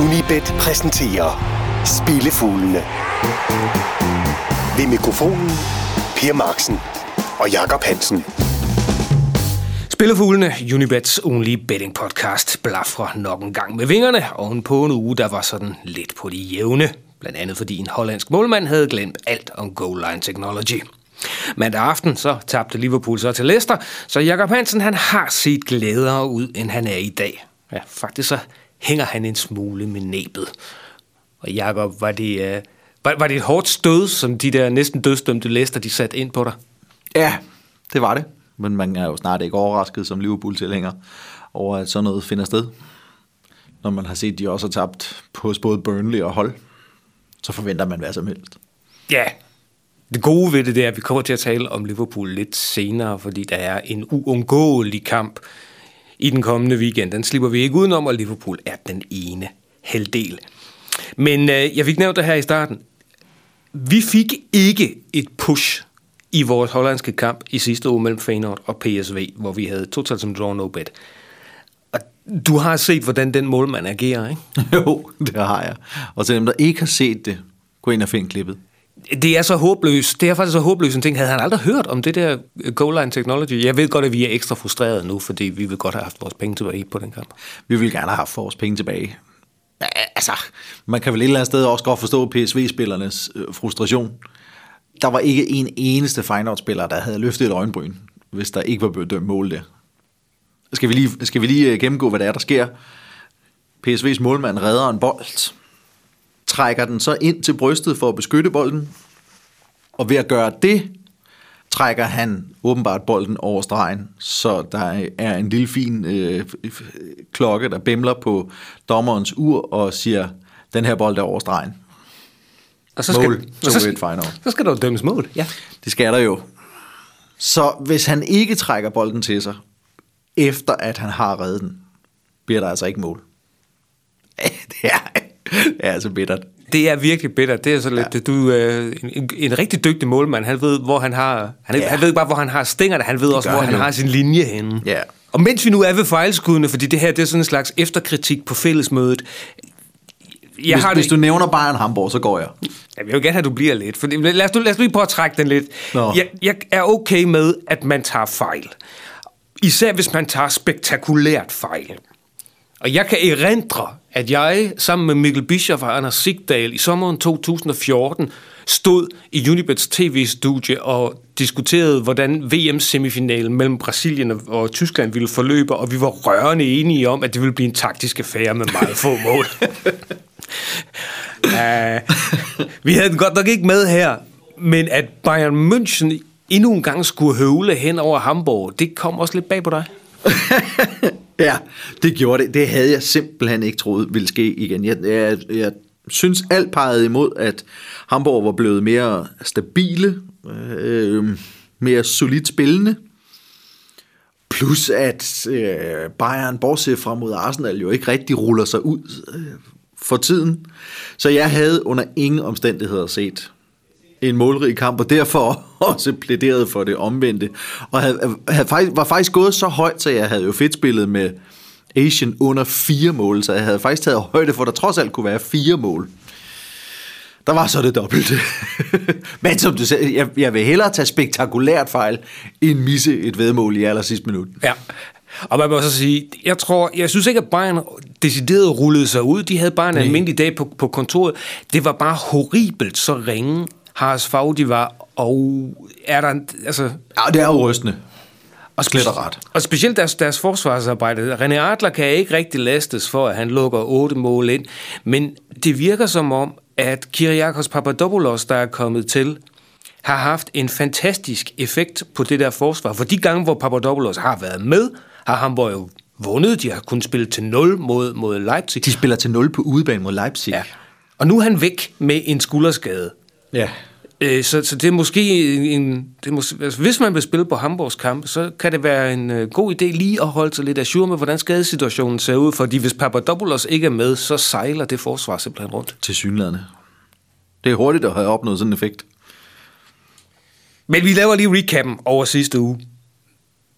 Unibet præsenterer Spillefuglene. Ved mikrofonen Per Marksen og Jakob Hansen. Spillefuglene, Unibets only betting podcast, blaffer nok en gang med vingerne ovenpå en uge, der var sådan lidt på de jævne. Blandt andet fordi en hollandsk målmand havde glemt alt om goal line technology. Mandag aften så tabte Liverpool så til Leicester, så Jakob Hansen han har set glædere ud, end han er i dag. Ja, faktisk så hænger han en smule med næbet. Og Jakob, var det, uh, var, var det et hårdt stød, som de der næsten dødsdømte Leicester, de satte ind på dig? Ja, det var det. Men man er jo snart ikke overrasket som Liverpool-tilhænger over, at sådan noget finder sted. Når man har set, at de også har tabt på både Burnley og hold, så forventer man hvad som helst. Ja, det gode ved det, det er, at vi kommer til at tale om Liverpool lidt senere, fordi der er en uundgåelig kamp i den kommende weekend. Den slipper vi ikke udenom, og Liverpool er den ene halvdel. Men øh, jeg fik nævnt det her i starten. Vi fik ikke et push i vores hollandske kamp i sidste uge mellem Feyenoord og PSV, hvor vi havde totalt som draw no bet. Og du har set, hvordan den målmand agerer, ikke? jo, det har jeg. Og til dem, der ikke har set det, gå ind og find klippet. Det er så håbløst. Det er faktisk så håbløst en ting. Havde han aldrig hørt om det der øh, goal line technology? Jeg ved godt, at vi er ekstra frustrerede nu, fordi vi vil godt have haft vores penge tilbage på den kamp. Vi vil gerne have haft vores penge tilbage. Altså, man kan vel et eller andet sted også godt forstå PSV-spillernes øh, frustration. Der var ikke en eneste Feyenoord-spiller, der havde løftet et øjenbryn, hvis der ikke var blevet dømt mål der. Skal vi lige, skal vi lige øh, gennemgå, hvad der er, der sker? PSV's målmand redder en bold, trækker den så ind til brystet for at beskytte bolden, og ved at gøre det, trækker han åbenbart bolden over stregen, så der er en lille fin øh, klokke, der bimler på dommerens ur og siger, den her bold er over stregen. Og så skal, Mål, og så, 2-1 final. så skal der jo dømmes mål. Ja. Det skal der jo. Så hvis han ikke trækker bolden til sig, efter at han har reddet den, bliver der altså ikke mål. Det er, det er altså bittert. Det er virkelig bitter. Det er så lidt, ja. du øh, en, en, rigtig dygtig målmand. Han ved, hvor han har... Han, ja. Ja. han ved ikke bare, hvor han har stingerne. Han ved også, gør hvor han han jo. har sin linje henne. Ja. Og mens vi nu er ved fejlskuddene, fordi det her det er sådan en slags efterkritik på fællesmødet. Jeg Hvis, har hvis det, du nævner Bayern Hamburg, så går jeg. jeg vil jo gerne have, at du bliver lidt. For, lad, os lad os lige prøve at trække den lidt. Nå. Jeg, jeg er okay med, at man tager fejl. Især hvis man tager spektakulært fejl. Og jeg kan erindre, at jeg sammen med Mikkel Bischoff og Anders Sigdal i sommeren 2014 stod i Unibets tv-studie og diskuterede, hvordan VM-semifinalen mellem Brasilien og Tyskland ville forløbe, og vi var rørende enige om, at det ville blive en taktisk affære med meget få mål. uh, vi havde den godt nok ikke med her, men at Bayern München endnu en gang skulle høvle hen over Hamburg, det kom også lidt bag på dig. Ja, det gjorde det. Det havde jeg simpelthen ikke troet ville ske igen. Jeg, jeg, jeg synes alt pegede imod, at Hamburg var blevet mere stabile, øh, mere solidt spillende. Plus at øh, Bayern, bortset fra mod Arsenal, jo ikke rigtig ruller sig ud øh, for tiden. Så jeg havde under ingen omstændigheder set en målrig kamp, og derfor også plæderet for det omvendte. Og havde, havde faktisk, var faktisk gået så højt, så jeg havde jo fedt spillet med Asian under fire mål, så jeg havde faktisk taget højde for, at der trods alt kunne være fire mål. Der var så det dobbelte. Men som du sagde, jeg, jeg vil hellere tage spektakulært fejl, end misse et vedmål i aller sidste minut. Ja. Og man må så sige, jeg tror, jeg synes ikke, at Bayern decideret rullede sig ud. De havde bare en almindelig dag på, på kontoret. Det var bare horribelt så ringe, Haras Fagdi var, og er der, en- altså, Ja, det er jo rystende. og, Slet og ret. og specielt deres, deres forsvarsarbejde. René Adler kan ikke rigtig lastes for, at han lukker otte mål ind, men det virker som om, at Kyriakos Papadopoulos, der er kommet til, har haft en fantastisk effekt på det der forsvar. For de gange, hvor Papadopoulos har været med, har Hamburg jo vundet. De har kunnet spille til 0 mod, mod Leipzig. De spiller til 0 på udebane mod Leipzig. Ja. Og nu er han væk med en skulderskade. ja. Øh, Så, så det er måske en... Det måske, altså, hvis man vil spille på Hamburgs kamp, så kan det være en øh, god idé lige at holde sig lidt af med, hvordan skadesituationen ser ud. Fordi hvis Papadopoulos ikke er med, så sejler det forsvar simpelthen rundt. Til synlædende. Det er hurtigt at have opnået sådan en effekt. Men vi laver lige recappen over sidste uge.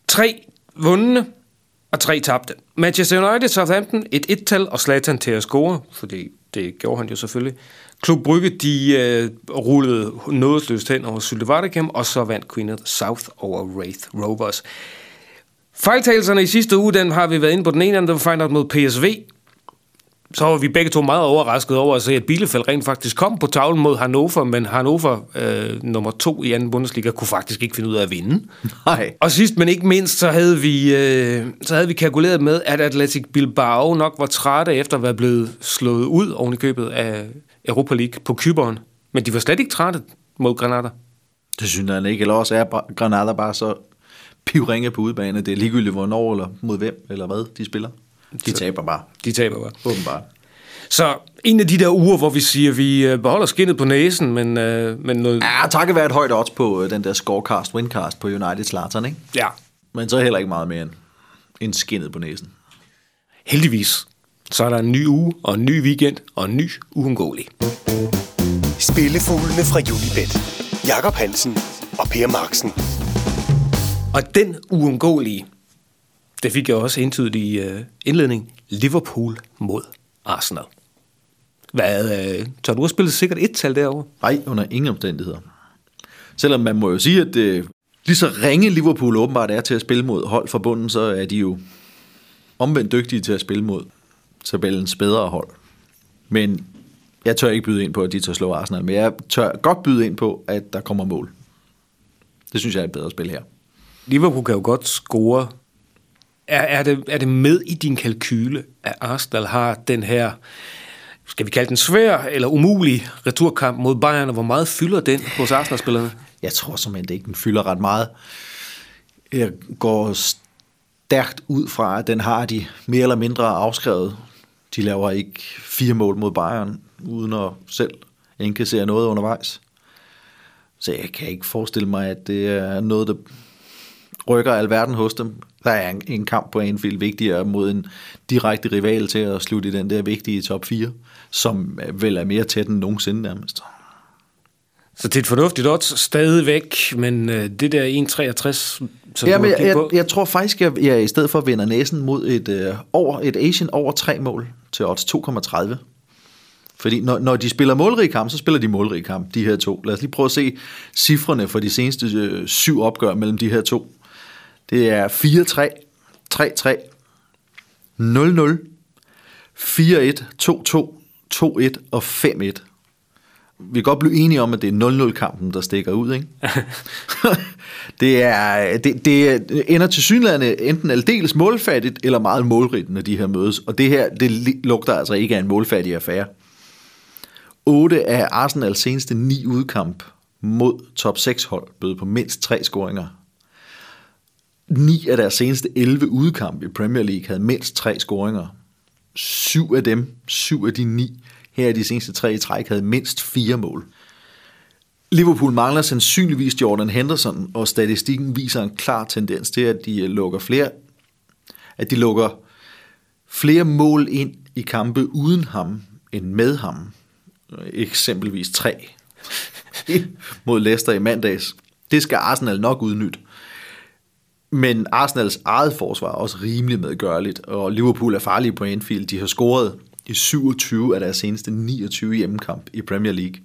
Tre vundne og tre tabte. Manchester United, Southampton, et et-tal og Zlatan til at score, fordi det gjorde han jo selvfølgelig. Klub Brygge, de øh, rullede nådesløst hen over Sylte Vardekam, og så vandt Queen of the South over Wraith Rovers. Fejltagelserne i sidste uge, den har vi været inde på den ene, der var fejlet mod PSV. Så var vi begge to meget overrasket over at se, at Bielefeld rent faktisk kom på tavlen mod Hannover, men Hannover, øh, nummer to i anden Bundesliga, kunne faktisk ikke finde ud af at vinde. Nej. Og sidst, men ikke mindst, så havde vi, øh, så havde vi kalkuleret med, at Atletic Bilbao nok var trætte efter at være blevet slået ud oven i købet af Europa League på Kyberen. Men de var slet ikke trætte mod Granada. Det synes han ikke. Eller også er Granada bare så pivringe på udebane. Det er ligegyldigt, hvornår eller mod hvem eller hvad de spiller. De taber bare. De taber bare. Åbenbart. Så en af de der uger, hvor vi siger, at vi øh, beholder skinnet på næsen, men, øh, men noget... Ja, takket være et højt odds på øh, den der scorecast, windcast på United Zlatan, ikke? Ja, Men så heller ikke meget mere end, end skinnet på næsen. heldigvis. Så er der en ny uge, og en ny weekend, og en ny uundgåelig. Spillefuglene fra Unibet. Jakob Hansen og Per Marksen. Og den uundgåelige, det fik jeg også indtydet i øh, indledning, Liverpool mod Arsenal. Hvad, øh, tør du have spillet sikkert et tal derovre? Nej, under ingen omstændigheder. Selvom man må jo sige, at det, lige så ringe Liverpool åbenbart er til at spille mod hold fra bunden, så er de jo omvendt dygtige til at spille mod tabellens bedre hold. Men jeg tør ikke byde ind på, at de tør slå Arsenal, men jeg tør godt byde ind på, at der kommer mål. Det synes jeg er et bedre spil her. Liverpool kan jo godt score. Er, er, det, er det med i din kalkyle, at Arsenal har den her, skal vi kalde den svær eller umulig returkamp mod Bayern, og hvor meget fylder den hos Arsenal-spillerne? Jeg tror simpelthen ikke, den fylder ret meget. Jeg går stærkt ud fra, at den har de mere eller mindre afskrevet. De laver ikke fire mål mod Bayern, uden at selv indkassere noget undervejs. Så jeg kan ikke forestille mig, at det er noget, der rykker alverden hos dem. Der er en, en kamp på Anfield vigtigere mod en direkte rival til at slutte i den der vigtige top 4, som vel er mere tæt end nogensinde nærmest. Så det er et fornuftigt odds stadigvæk, men øh, det der 1,63, som Ja, men jeg, jeg, jeg tror faktisk, at jeg i stedet for vinder næsen mod et, øh, over, et Asian over tre mål til odds 2,30. Fordi når, når de spiller målrige kamp, så spiller de målrige kamp, de her to. Lad os lige prøve at se cifrene for de seneste øh, syv opgør mellem de her to. Det er 4-3, 3-3, 0-0, 4-1, 2-2, 2-1 og 5-1. Vi kan godt blive enige om, at det er 0-0-kampen, der stikker ud, ikke? det, er, det, det ender til synligheden enten aldeles målfattigt eller meget målrigt, når de her mødes. Og det her, det lugter altså ikke af en målfattig affære. 8 af Arsenals seneste ni udkamp mod top 6 hold bød på mindst tre scoringer. 9 af deres seneste 11 udkampe i Premier League havde mindst tre scoringer. Syv af dem, syv af de ni, her er de seneste tre i træk, havde mindst fire mål. Liverpool mangler sandsynligvis Jordan Henderson, og statistikken viser en klar tendens til, at de øh, lukker flere, at de lukker flere mål ind i kampe uden ham end med ham. Eksempelvis tre mod Leicester i mandags. Det skal Arsenal nok udnytte. Men Arsenals eget forsvar er også rimelig medgørligt, og Liverpool er farlige på Anfield. De har scoret i 27 af deres seneste 29 hjemmekamp i Premier League,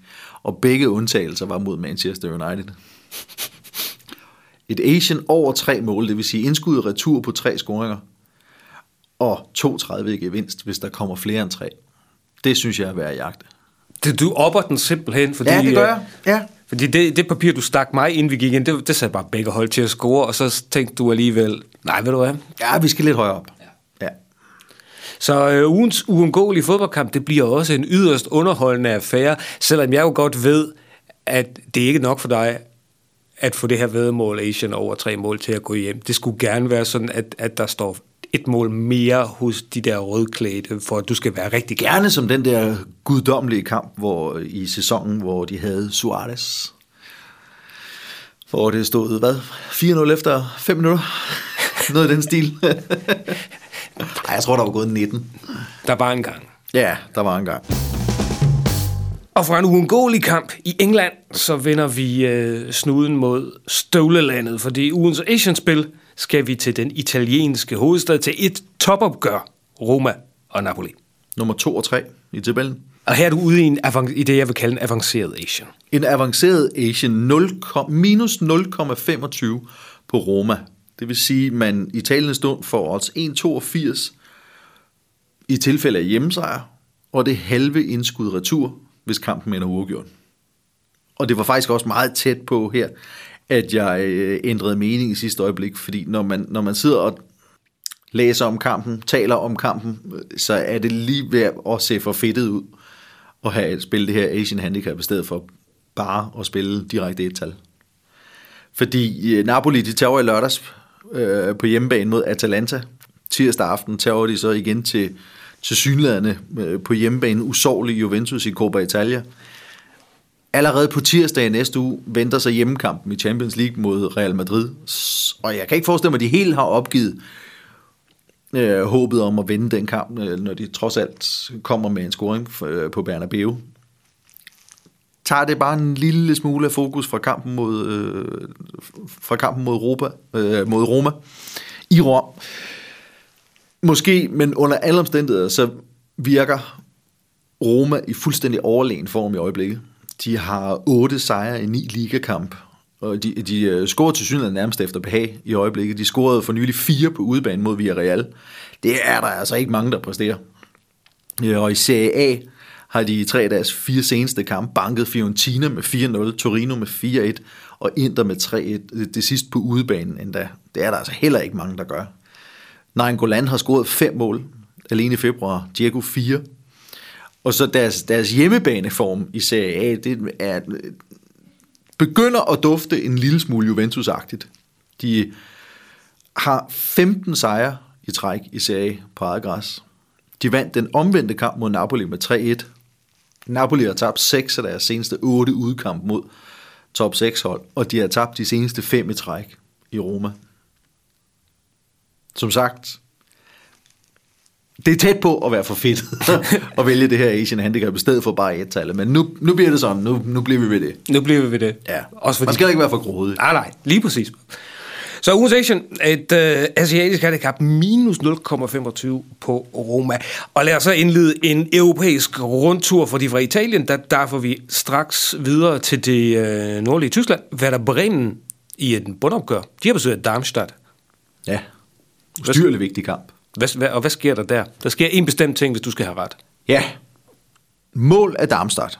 og begge undtagelser var mod Manchester United. Et Asian over tre mål, det vil sige indskud og retur på tre scoringer, og 32 i gevinst, hvis der kommer flere end tre. Det synes jeg er værd at jagte. det, du opper den simpelthen, fordi... Ja, det gør øh, jeg. Ja. Fordi det, det papir, du stak mig, inden vi gik ind, det, det sagde bare begge hold til at score, og så tænkte du alligevel, nej, ved du hvad? Ja, vi skal lidt højere op. Så øh, ugens uundgåelige fodboldkamp, det bliver også en yderst underholdende affære, selvom jeg jo godt ved, at det ikke er nok for dig at få det her vedmål Asian over tre mål til at gå hjem. Det skulle gerne være sådan, at, at der står et mål mere hos de der rødklædte, for at du skal være rigtig gerne. Som den der guddommelige kamp hvor, i sæsonen, hvor de havde Suarez. Hvor det stod, hvad? 4-0 efter 5 minutter? Noget i den stil. Ej, jeg tror, der var gået 19. Der var en gang. Ja, der var en gang. Og fra en uundgåelig kamp i England, så vender vi øh, snuden mod støvlelandet, fordi ugens Asian-spil skal vi til den italienske hovedstad til et topopgør. Roma og Napoli. Nummer 2 og 3 i tabellen. Og her er du ude i, en i det, jeg vil kalde en avanceret Asian. En avanceret Asian 0, minus 0,25 på Roma. Det vil sige, at man i talende stund får odds 1,82 i tilfælde af hjemmesejr, og det halve indskud retur, hvis kampen ender uafgjort. Og det var faktisk også meget tæt på her, at jeg øh, ændrede mening i sidste øjeblik, fordi når man, når man sidder og læser om kampen, taler om kampen, øh, så er det lige ved at se for fedtet ud at have spillet det her Asian Handicap i stedet for bare at spille direkte et tal. Fordi øh, Napoli, de tager i lørdags øh, på hjemmebane mod Atalanta. Tirsdag aften tager de så igen til, til synlædende øh, på hjemmebane usårlig Juventus i Coppa Italia. Allerede på tirsdag i næste uge venter sig hjemmekampen i Champions League mod Real Madrid. Og jeg kan ikke forestille mig, at de helt har opgivet øh, håbet om at vinde den kamp, øh, når de trods alt kommer med en scoring øh, på Bernabeu. Tager det bare en lille smule af fokus fra kampen mod, øh, fra kampen mod, Europa, øh, mod Roma i Rom. Måske, men under alle omstændigheder, så virker Roma i fuldstændig overlegen form i øjeblikket. De har otte sejre i ni ligakamp, og de, de øh, scorer til synligheden nærmest efter behag i øjeblikket. De scorede for nylig fire på udebane mod Villarreal. Det er der altså ikke mange, der præsterer. Øh, og i Serie A har de i tre af deres fire seneste kampe banket Fiorentina med 4-0, Torino med 4-1 og Inter med 3-1. Det sidste på udebanen endda. Det er der altså heller ikke mange, der gør. Nainggolan har scoret fem mål alene i februar. Diego 4. Og så deres, deres hjemmebaneform i Serie A, det er, begynder at dufte en lille smule Juventus-agtigt. De har 15 sejre i træk i Serie A på eget græs. De vandt den omvendte kamp mod Napoli med 3-1. Napoli har tabt 6 af deres seneste 8 udkamp mod top 6 hold, og de har tabt de seneste 5 i træk i Roma. Som sagt, det er tæt på at være for fedt at vælge det her Asian Handicap i stedet for bare et tal. Men nu, nu bliver det sådan. Nu, nu bliver vi ved det. Nu bliver vi ved det. Ja. Også fordi... Man skal ikke være for grådig. Nej, nej. Lige præcis. Så ugens Asian, et øh, asiatisk handicap minus 0,25 på Roma. Og lad os så indlede en europæisk rundtur, fordi fra Italien, der, der får vi straks videre til det øh, nordlige Tyskland. Hvad der Bremen i et bundopgør. De har besøgt Darmstadt. Ja. Ustyrlig vigtig kamp. Hvad, hvad, og hvad sker der der? Der sker en bestemt ting, hvis du skal have ret. Ja. Mål af Darmstadt.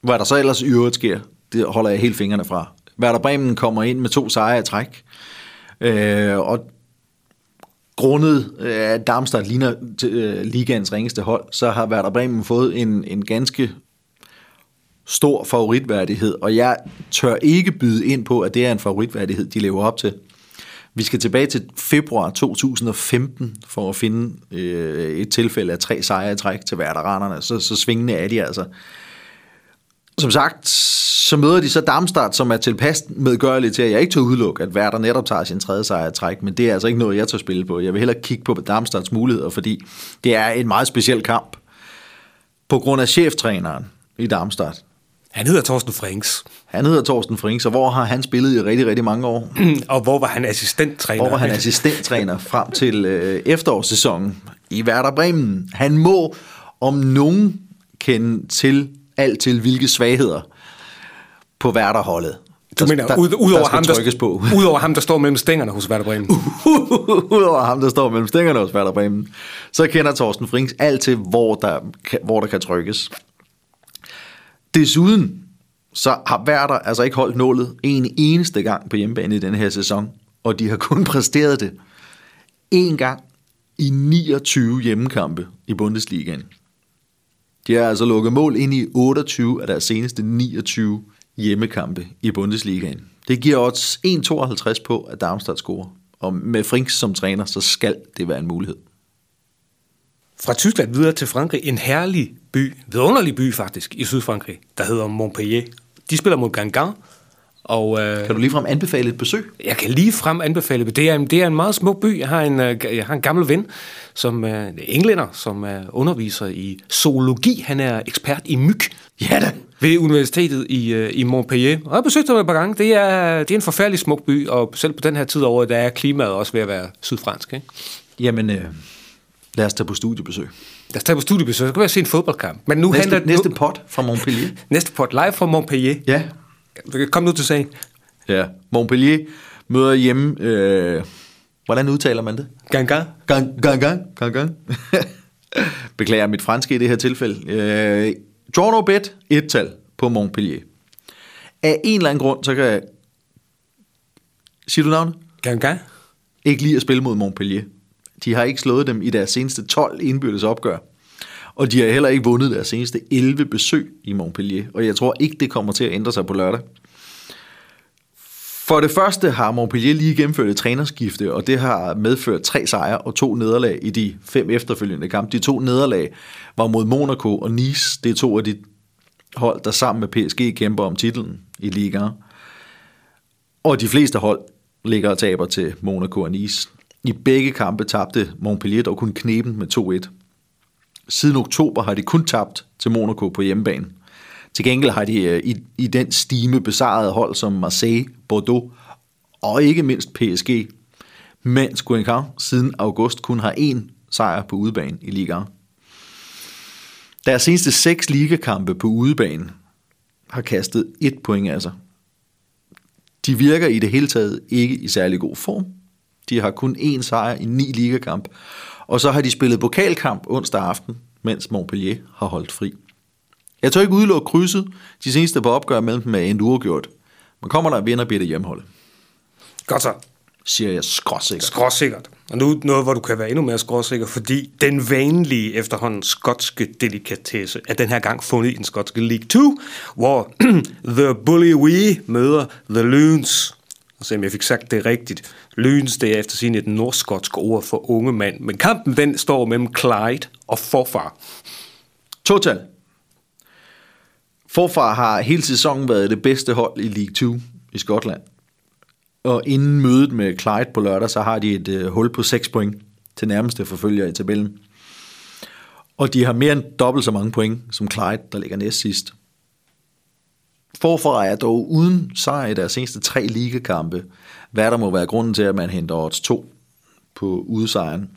Hvad der så ellers i øvrigt sker, det holder jeg helt fingrene fra. Werder Bremen kommer ind med to sejre i træk. Øh, og grundet øh, at Darmstadt ligner øh, ringeste hold, så har Werder Bremen fået en, en ganske stor favoritværdighed, og jeg tør ikke byde ind på, at det er en favoritværdighed, de lever op til. Vi skal tilbage til februar 2015 for at finde øh, et tilfælde af tre sejre i træk til Werderanerne. Så, så svingende er de altså. Som sagt, så møder de så Darmstadt, som er tilpas medgørligt til, at jeg ikke tør udelukke, at Werder netop tager sin tredje sejr træk, men det er altså ikke noget, jeg tør spille på. Jeg vil hellere kigge på Darmstadts muligheder, fordi det er en meget speciel kamp. På grund af cheftræneren i Darmstadt. Han hedder Thorsten Frings. Han hedder Thorsten Frings, og hvor har han spillet i rigtig, rigtig mange år? og hvor var han assistenttræner? Hvor var han assistenttræner frem til øh, efterårssæsonen i Werder Bremen. Han må om nogen kende til alt til, hvilke svagheder på Werder-holdet. Du mener, der, ud, ud, over ham, der, på. ud over ham, der står mellem stængerne hos Werder Bremen? Udover ham, der står mellem stængerne hos Werder Bremen, så kender Thorsten Frings alt til, hvor der, hvor der kan trykkes. Desuden så har Werder altså ikke holdt nålet en eneste gang på hjemmebane i denne her sæson, og de har kun præsteret det en gang i 29 hjemmekampe i Bundesligaen. De har altså lukket mål ind i 28 af deres seneste 29 hjemmekampe i Bundesligaen. Det giver odds 1,52 på, at Darmstadt scorer. Og med Frings som træner, så skal det være en mulighed. Fra Tyskland videre til Frankrig. En herlig by, vidunderlig by faktisk, i Sydfrankrig, der hedder Montpellier. De spiller mod Gangan. Og, øh, kan du ligefrem anbefale et besøg? Jeg kan lige frem anbefale det. Det er, det er en meget smuk by. Jeg har en, jeg har en gammel ven, som er englænder, som er underviser i zoologi. Han er ekspert i myg. Ja da. ved universitetet i, øh, i Montpellier. Og jeg besøgte dem et par gange. Det er, det er en forfærdelig smuk by, og selv på den her tid året, der er klimaet også ved at være sydfransk. Ikke? Jamen, øh, lad os tage på studiebesøg. Lad os tage på studiebesøg, så kan vi se en fodboldkamp. Men nu Næste, handler næste pot fra Montpellier. næste pot live fra Montpellier. Ja. Kom nu til sagen. Ja, Montpellier møder hjemme... Øh, hvordan udtaler man det? Gang, gang. Gang, gang. Beklager mit franske i det her tilfælde. Øh, draw no bet, et tal på Montpellier. Af en eller anden grund, så kan jeg... Siger du navnet? Gang, gang. Ikke lige at spille mod Montpellier. De har ikke slået dem i deres seneste 12 indbyrdes opgør. Og de har heller ikke vundet deres seneste 11 besøg i Montpellier. Og jeg tror ikke, det kommer til at ændre sig på lørdag. For det første har Montpellier lige gennemført et trænerskifte, og det har medført tre sejre og to nederlag i de fem efterfølgende kampe. De to nederlag var mod Monaco og Nice. Det er to af de hold, der sammen med PSG kæmper om titlen i ligaen. Og de fleste hold ligger og taber til Monaco og Nice. I begge kampe tabte Montpellier dog kun knepen med 2-1. Siden oktober har de kun tabt til Monaco på hjemmebane. Til gengæld har de øh, i, i den stime besejret hold som Marseille, Bordeaux og ikke mindst PSG, mens Guingamp siden august kun har én sejr på udebane i ligaen. Deres seneste seks ligakampe på udebane har kastet et point af sig. De virker i det hele taget ikke i særlig god form. De har kun én sejr i ni ligakamp, og så har de spillet pokalkamp onsdag aften, mens Montpellier har holdt fri. Jeg tør ikke udelukke krydset. De seneste på opgør mellem dem er endt uafgjort. Men kommer der en vinder, bliver det hjemmeholdet. Godt så. Siger jeg skråsikkert. Skråsikkert. Og nu noget, hvor du kan være endnu mere skråsikker, fordi den vanlige efterhånden skotske delikatesse er den her gang fundet i den skotske League 2, hvor The Bully We møder The Loons. Og se om jeg fik sagt det rigtigt. Lyns, det er efter sin et nordskotsk ord for unge mand. Men kampen den står mellem Clyde og Forfar. Total. Forfar har hele sæsonen været det bedste hold i League 2 i Skotland. Og inden mødet med Clyde på lørdag, så har de et øh, hul på 6 point til nærmeste forfølger i tabellen. Og de har mere end dobbelt så mange point som Clyde, der ligger næst sidst. Forfra er dog uden sejr i deres seneste tre ligekampe, hvad der må være grunden til, at man henter odds 2 på udsejren.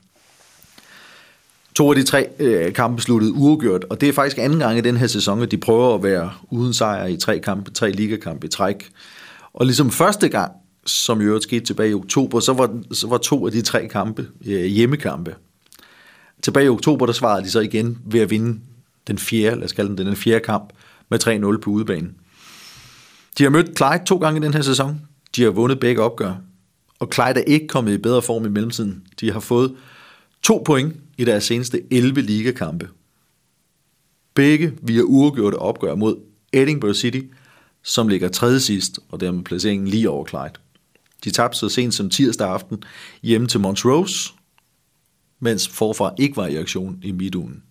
To af de tre øh, kampe sluttede uafgjort, og det er faktisk anden gang i den her sæson, at de prøver at være uden sejr i tre kampe, tre ligakampe i træk. Og ligesom første gang, som i øvrigt skete tilbage i oktober, så var, så var to af de tre kampe øh, hjemmekampe. Tilbage i oktober, der svarede de så igen ved at vinde den fjerde, lad os kalde den, den fjerde kamp, med 3-0 på udebanen. De har mødt Clyde to gange i den her sæson. De har vundet begge opgør. Og Clyde er ikke kommet i bedre form i mellemtiden. De har fået to point i deres seneste 11 ligakampe. Begge via uafgjorte opgør mod Edinburgh City, som ligger tredje sidst, og dermed placeringen lige over Clyde. De tabte så sent som tirsdag aften hjemme til Montrose, mens forfra ikke var i aktion i midtugen.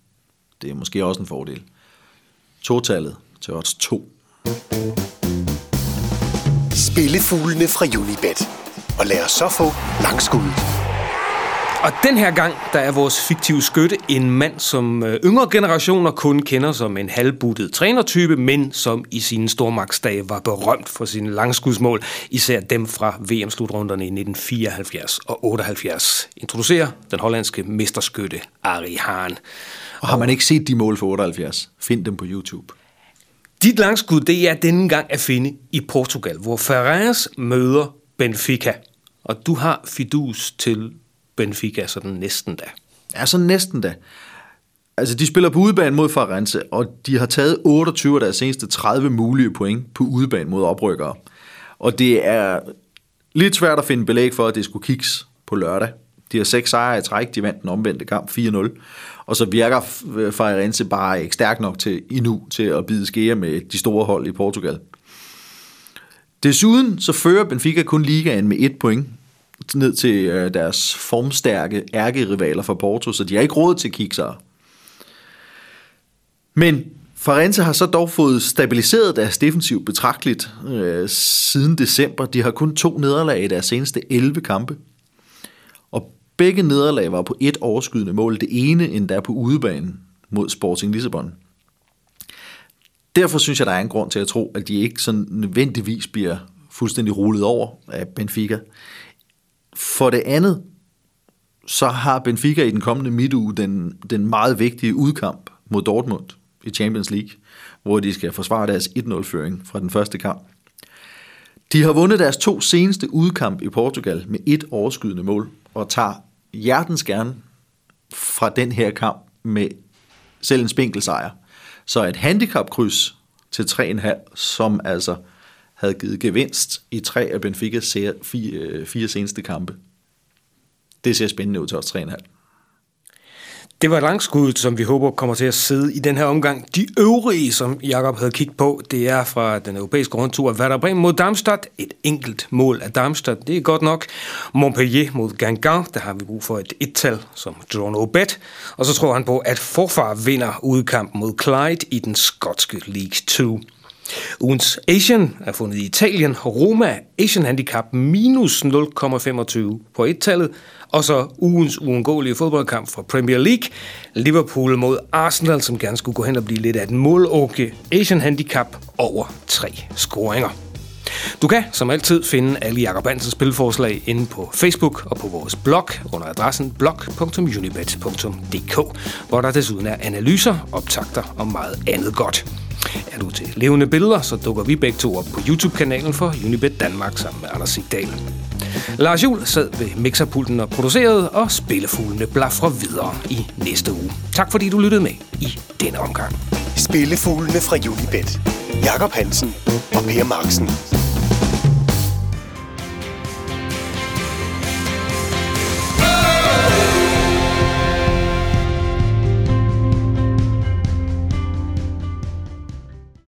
Det er måske også en fordel. Totallet til odds 2. Spillefuglene fra Unibet. Og lad os så få langskud. Og den her gang, der er vores fiktive skytte en mand, som øh, yngre generationer kun kender som en halvbuttet trænertype, men som i sine stormagtsdage var berømt for sine langskudsmål, især dem fra VM-slutrunderne i 1974 og 78. Introducerer den hollandske mesterskytte Ari Hahn. Og har man ikke set de mål for 78, find dem på YouTube. Dit langskud, det er denne gang at finde i Portugal, hvor Ferreras møder Benfica. Og du har fidus til Benfica sådan næsten da. Ja, så næsten da. Altså, de spiller på udebane mod Farense, og de har taget 28 af deres seneste 30 mulige point på udebane mod oprykkere. Og det er lidt svært at finde belæg for, at det skulle kiks på lørdag. De har seks sejre i træk, de vandt den omvendte kamp 4-0. Og så virker Farense bare ikke stærk nok til endnu til at bide skære med de store hold i Portugal. Desuden så fører Benfica kun ligaen med et point ned til øh, deres formstærke ærkerivaler fra Porto, så de har ikke råd til kiksere. Men Farense har så dog fået stabiliseret deres defensiv betragteligt øh, siden december. De har kun to nederlag i deres seneste 11 kampe. Begge nederlag var på et overskydende mål. Det ene endda på udebanen mod Sporting Lissabon. derfor synes jeg, der er en grund til at tro, at de ikke sådan nødvendigvis bliver fuldstændig rullet over af Benfica. For det andet, så har Benfica i den kommende midtuge den, den meget vigtige udkamp mod Dortmund i Champions League, hvor de skal forsvare deres 1-0-føring fra den første kamp. De har vundet deres to seneste udkamp i Portugal med et overskydende mål, og tager hjertens gerne fra den her kamp med selv en spinkel sejr. Så et handicapkryds til 3,5, som altså havde givet gevinst i tre af Benficas fire, øh, fire seneste kampe. Det ser spændende ud til os 3,5. Det var et som vi håber kommer til at sidde i den her omgang. De øvrige, som Jakob havde kigget på, det er fra den europæiske rundtur. Werder Bremen mod Darmstadt. Et enkelt mål af Darmstadt, det er godt nok. Montpellier mod Gangan, der har vi brug for et et-tal som John Obet. Og så tror han på, at forfar vinder udkampen mod Clyde i den skotske League 2. Ugens Asian er fundet i Italien. Roma Asian Handicap minus 0,25 på et-tallet. Og så ugens uundgåelige fodboldkamp fra Premier League. Liverpool mod Arsenal, som gerne skulle gå hen og blive lidt af et målåke. Asian Handicap over tre scoringer. Du kan som altid finde alle Jakob Hansens spilforslag inde på Facebook og på vores blog under adressen blog.unibet.dk, hvor der desuden er analyser, optagter og meget andet godt. Er du til levende billeder, så dukker vi begge to op på YouTube-kanalen for Unibet Danmark sammen med Anders Sigdal. Lars Jul sad ved mixerpulten og producerede, og spillefuglene fra videre i næste uge. Tak fordi du lyttede med i denne omgang. Spillefuglene fra Unibet. Jakob Hansen og Per Marksen.